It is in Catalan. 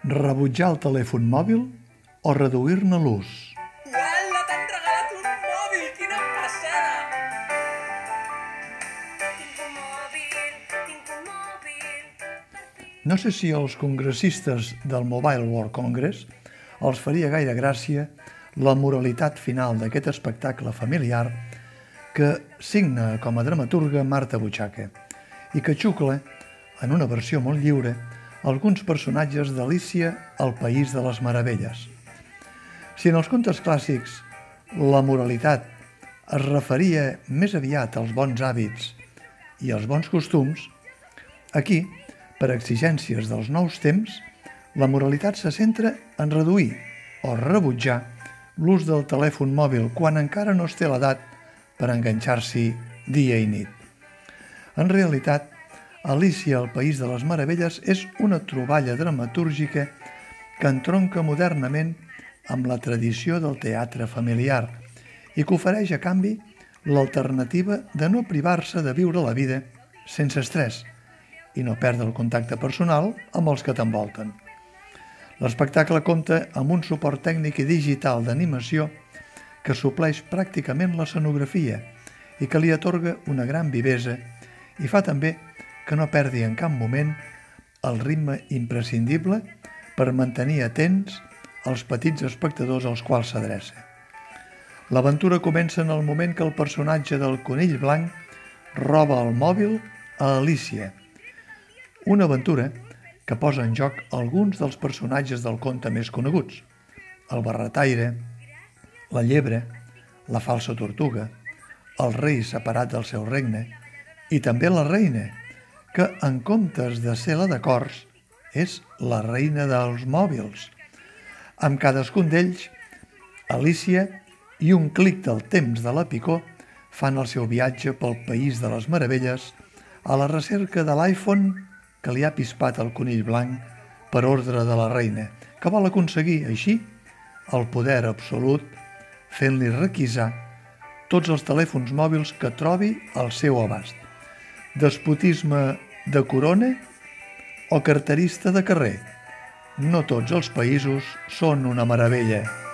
Rebutjar el telèfon mòbil o reduir-ne l'ús. Uala, t'han regalat un mòbil! Quina passada! Tinc un mòbil, tinc un mòbil. No sé si als congressistes del Mobile World Congress els faria gaire gràcia la moralitat final d'aquest espectacle familiar que signa com a dramaturga Marta Butxaca i que xucla, en una versió molt lliure, alguns personatges d'Alícia al País de les Meravelles. Si en els contes clàssics la moralitat es referia més aviat als bons hàbits i als bons costums, aquí, per exigències dels nous temps, la moralitat se centra en reduir o rebutjar l'ús del telèfon mòbil quan encara no es té l'edat per enganxar-s'hi dia i nit. En realitat, Alícia al País de les Meravelles és una troballa dramatúrgica que entronca modernament amb la tradició del teatre familiar i que ofereix a canvi l'alternativa de no privar-se de viure la vida sense estrès i no perdre el contacte personal amb els que t'envolten. L'espectacle compta amb un suport tècnic i digital d'animació que supleix pràcticament l'escenografia i que li atorga una gran vivesa i fa també que no perdi en cap moment el ritme imprescindible per mantenir atents els petits espectadors als quals s'adreça. L'aventura comença en el moment que el personatge del conill blanc roba el mòbil a Alicia. Una aventura que posa en joc alguns dels personatges del conte més coneguts. El barretaire, la llebre, la falsa tortuga, el rei separat del seu regne i també la reina, que en comptes de ser la de cors, és la reina dels mòbils. Amb cadascun d'ells, Alicia i un clic del temps de la picó fan el seu viatge pel País de les Meravelles a la recerca de l'iPhone que li ha pispat el conill blanc per ordre de la reina, que vol aconseguir, així, el poder absolut fent-li requisar tots els telèfons mòbils que trobi al seu abast despotisme de corona o carterista de carrer. No tots els països són una meravella.